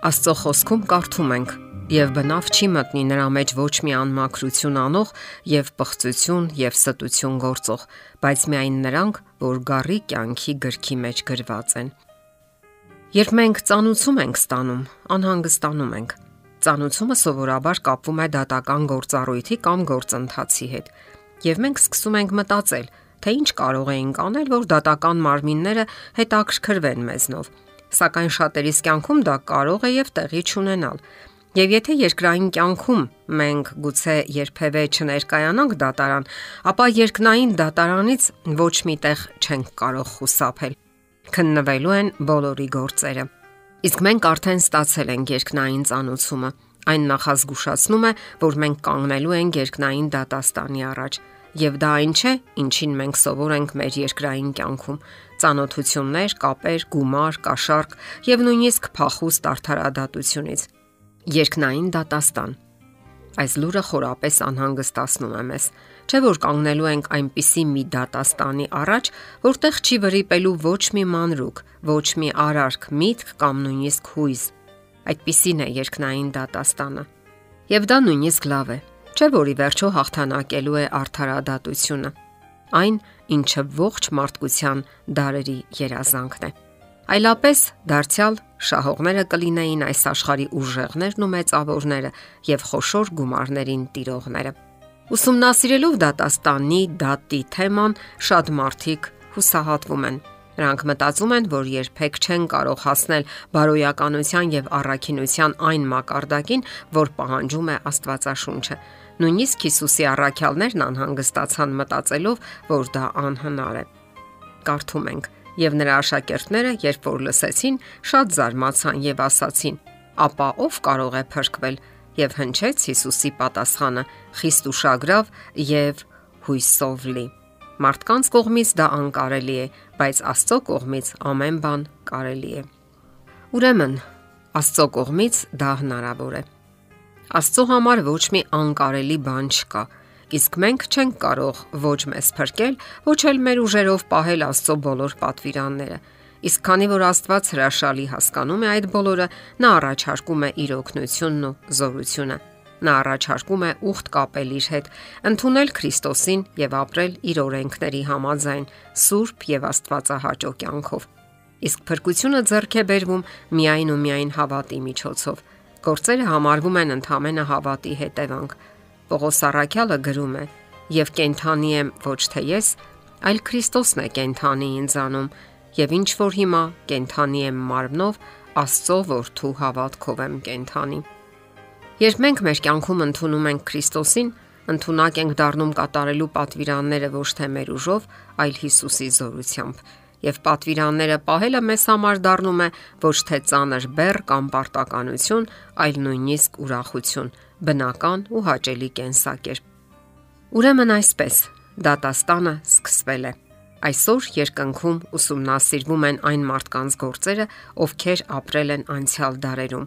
Աստծո խոսքում կարդում ենք. Եվ բնավ չի մտնի նրա մեջ ոչ մի անմաքրություն անող եւ պղծություն եւ ստություն գործող, բայց միայն նրանք, որ գառի կյանքի գրքի մեջ գրված են։ Երբ մենք ծանուցում ենք ստանում, անհանգստանում ենք։ Ծանուցումը սովորաբար կապվում է դատական գործառույթի կամ գործընթացի հետ, եւ մենք սկսում ենք մտածել, թե ինչ կարող էինք անել, որ դատական մարմինները հետաքրքրվեն մեզնով Սակայն շատերիս կյանքում դա կարող է եւ տեղի չունենալ։ Եվ եթե երկրային կյանքում մենք գուցե երբևէ չներկայանանք դատարան, ապա երկնային դատարանից ոչ մի տեղ չենք կարող խուսափել։ Քննվելու են բոլորի գործերը։ Իսկ մենք արդեն ստացել ենք երկնային ծանուցումը։ Այն նախազգուշացնում է, որ մենք կանգնելու ենք երկնային դատաստանի առաջ Եվ դա այն չէ, ինչին մենք սովոր ենք մեր երկրային կյանքում։ Ծանոթություններ, կապեր, գումար, կաշառք եւ նույնիսկ փախուստ արդարադատությունից։ Երկնային դատաստան։ Այս լուրը խորապես անհանգստացնում է մեզ։ Չէ որ կանգնելու ենք այնպիսի մի դատաստանի առաջ, որտեղ չի վրիպելու ոչ մի մանրուկ, ոչ մի արարք, միտք կամ նույնիսկ հույզ։ Այդպիսին է երկնային դատաստանը։ Եվ դա նույնիսկ լավ է, Չէ որի վերջո հաղթանակելու է արդարադատությունը։ Այն, ինչը ողջ մարդկության դարերի երազանքն է։ Այլապես դարձյալ շահողները կլինեին այս աշխարհի ուժեղներն ու մեծավորները եւ խոշոր գումարներին տիրողները։ Ուսումնասիրելով դատաստանի դատի թեման շատ մարդիկ հուսահատվում են Նրանք մտածում են, որ երբեք չեն կարող հասնել բարոյականության եւ առաքինության այն մակարդակին, որ պահանջում է Աստվածաշունչը։ Նույնիսկ Հիսուսի առաքյալներն անհանգստացան մտածելով, որ դա անհնար է։ Կարդում ենք. Եվ նրա աշակերտները, երբ որ լսեցին, շատ զարմացան եւ ասացին. «Ապա ով կարող է փրկվել» եւ հնչեց Հիսուսի պատասխանը՝ խիստ ուշագրավ եւ հույսով լի։ Մարդկանց կողմից դա անկարելի է, բայց Աստծո կողմից ամեն բան կարելի է։ Ուրեմն, Աստծո կողմից դա հնարավոր է։ Աստծո համար ոչ մի անկարելի բան չկա, իսկ մենք չենք կարող ոչ մեզ փրկել, ոչ էլ մեր ուժերով պահել Աստծո բոլոր պատվիրանները։ Իսկ քանի որ Աստված հրաշալի հասկանում է այդ բոլորը, նա առաջարկում է իր օգնությունն ու զորությունը։ Նա առաջարկում է ուխտ կապել իր հետ, ընդունել Քրիստոսին եւ ապրել իր օրենքների համաձայն, սուրբ եւ աստվածահաճո կյանքով։ Իսկ փրկությունը ձեռք է բերվում միայն ու միայն հավատի միջոցով։ Գործերը համարվում են ընդհանրը հավատի հետևանք։ Պողոս Արաքյալը գրում է. «Եվ կենթանի եմ ոչ թե ես, այլ Քրիստոսն է կենթանի ինձանում, եւ ինչ որ հիմա կենթանի եմ մարմնով, Աստծո որդու հավատքով եմ կենթանի»։ Երբ մենք մեր կյանքում ընդունում ենք Քրիստոսին, ընդունակ ենք դառնում կատարելու պատվիրանները ոչ թե մեր ուժով, այլ Հիսուսի զորությամբ։ Եվ պատվիրանները պահելը մեզ համար դառնում է ոչ թե ծանր բեռ կամ պարտականություն, այլ նույնիսկ ուրախություն, բնական ու հաճելի կենսակերպ։ Ուրեմն այսպես, դատաստանը սկսվել է։ Այսօր երկնքում ուսումնասիրվում են այն մարդկանց գործերը, ովքեր ապրել են անցյալ դարերում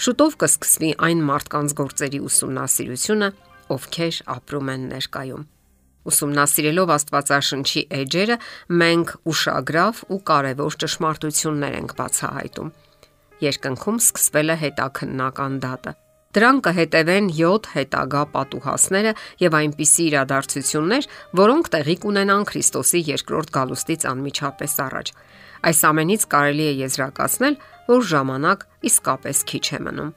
Շուտով կսկսվի այն մարդկանց գործերի ուսումնասիրությունը, ովքեր ապրում են ներկայում։ Ուսումնասիրելով Աստվածաշնչի էջերը, մենք ուշագրավ ու կարևոր ճշմարտություններ ենք բացահայտում։ Երկնքում սկսվել է հետաքննական դատը։ Դրան կհետևեն 7 հետագա պատուհասները եւ այնպիսի իրադարձություններ, որոնք տեղի կունենան Քրիստոսի երկրորդ գալուստից անմիջապես առաջ։ Այս ամենից կարելի է եզրակացնել, որ ժամանակ իսկապես քիչ է մնում։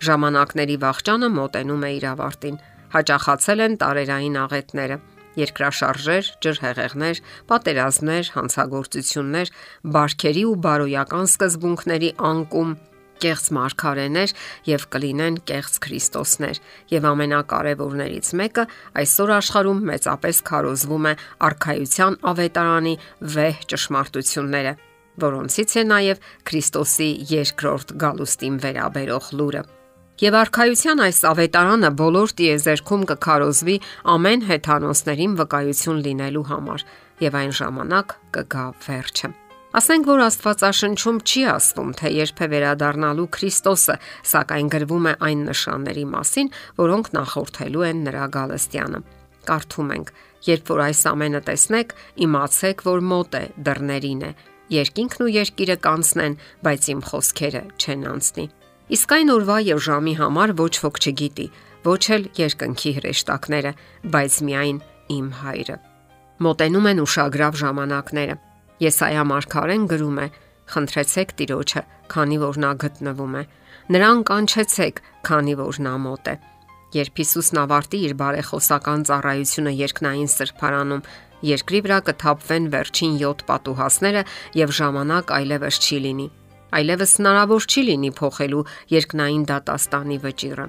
Ժամանակների վաղճանը մոտենում է իր ավարտին։ Հաճախացել են տարերային աղետները, երկրաշարժեր, ջրհեղեղներ, պատերազմներ, հանցագործություններ, բարքերի ու բարոյական սկզբունքների անկում, կեղծ մարգարեներ եւ կլինեն կեղծ Քրիստոսներ եւ ամենակարևորներից մեկը այսօր աշխարհում մեծապես քարոզվում է արխայության ավետարանի վեհ ճշմարտությունները որոնցից է նաև Քրիստոսի երկրորդ գալուստին վերաբերող լուրը։ Եվ արխայության այս ավետարանը բոլոր տիեզերքում կքարոզվի ամեն հեթանոսներին վկայություն լինելու համար, եւ այն ժամանակ կգա վերջը։ Ասենք որ Աստվածաշնչում չի ասվում, թե երբ է վերադառնալու Քրիստոսը, սակայն գրվում է այն նշանների մասին, որոնք նախորդելու են նրա գալստյանը։ Կարդում ենք. Երբ որ այս ամենը տեսնեք, իմացեք, որ մոտ է դռներին է Երկինքն ու երկիրը կանցնեն, բայց իմ խոսքերը չեն անցնի։ Իսկ այն օրվա եւ ժամի համար ոչ ոք չգիտի, ոչ էլ երկնքի հրեշտակները, բայց միայն իմ հայրը։ Մոտենում են ուշագրավ ժամանակները։ Եսայա մարգարեն գրում է. Խնդրեցեք Տիրոջը, քանի որ նա գտնվում է։ Նրան կանչեցեք, քանի որ նա մոտ է։ Երբ Հիսուսն ավարտի իր բարեխոսական ծառայությունը երկնային սրբարանում, երկրի վրա կթափվեն վերջին 7 պատուհասները եւ ժամանակ այլևս չի լինի։ Այլևս հնարավոր չի լինի փոխելու երկնային դատաստանի վճիռը։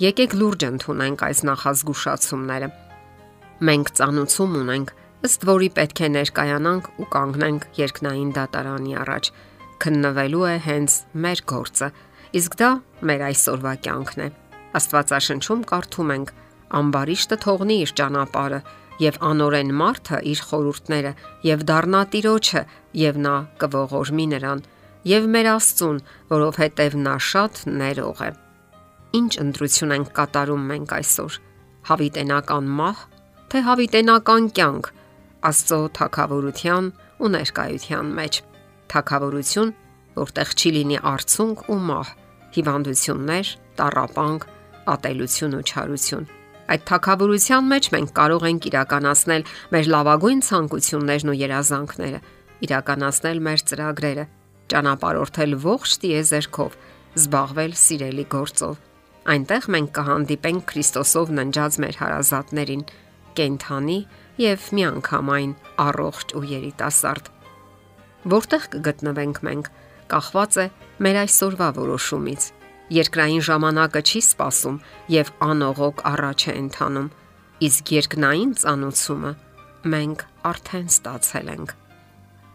Եկեք լուրջ ընդունենք այս նախազգուշացումները։ Մենք ծանուցում ունենք, ըստ որի պետք է ներկայանանք ու կանգնենք երկնային դատարանի առաջ։ Քննվելու է հենց մեր գործը, իսկ դա մեր այսօրվա կյանքն է։ Աստվածաշնչում կարդում ենք. «Ամբարիշտը թողնի իր ճանապարհը եւ անորեն մարդը իր խորուրդները եւ դառնա տիրոջը եւ նա կողորմի նրան եւ մեր Աստծուն, որովհետեւ նա շատ ներող է»։ Ինչ ընտրություն ենք կատարում մենք այսօր։ Հավիտենական մահ, թե հավիտենական կյանք Աստծո թակավորության ու ներկայության մեջ։ Թակավորություն, որտեղ չի լինի արցունք ու մահ, հիվանդություններ, տառապանք, ատելություն ու չարություն։ Այդ թակավորության մեջ մենք կարող ենք իրականացնել մեր լավագույն ցանկություններն ու երազանքները, իրականացնել մեր ծրագրերը, ճանապարհորդել ողջ տիեզերքով, զբաղվել սիրելի գործով։ Այնտեղ մենք կհանդիպենք Քրիստոսով ննջած մեր հարազատներին, կենթանի եւ միանգամայն առողջ ու երիտասարդ։ Որտեղ կգտնվենք մենք, կախված է մեր այսօրվա որոշումից։ Երկրային ժամանակը չի սпасում եւ անողոք առաջ է ընթանում, իսկ երկնային ծանուցումը մենք արդեն ստացել ենք։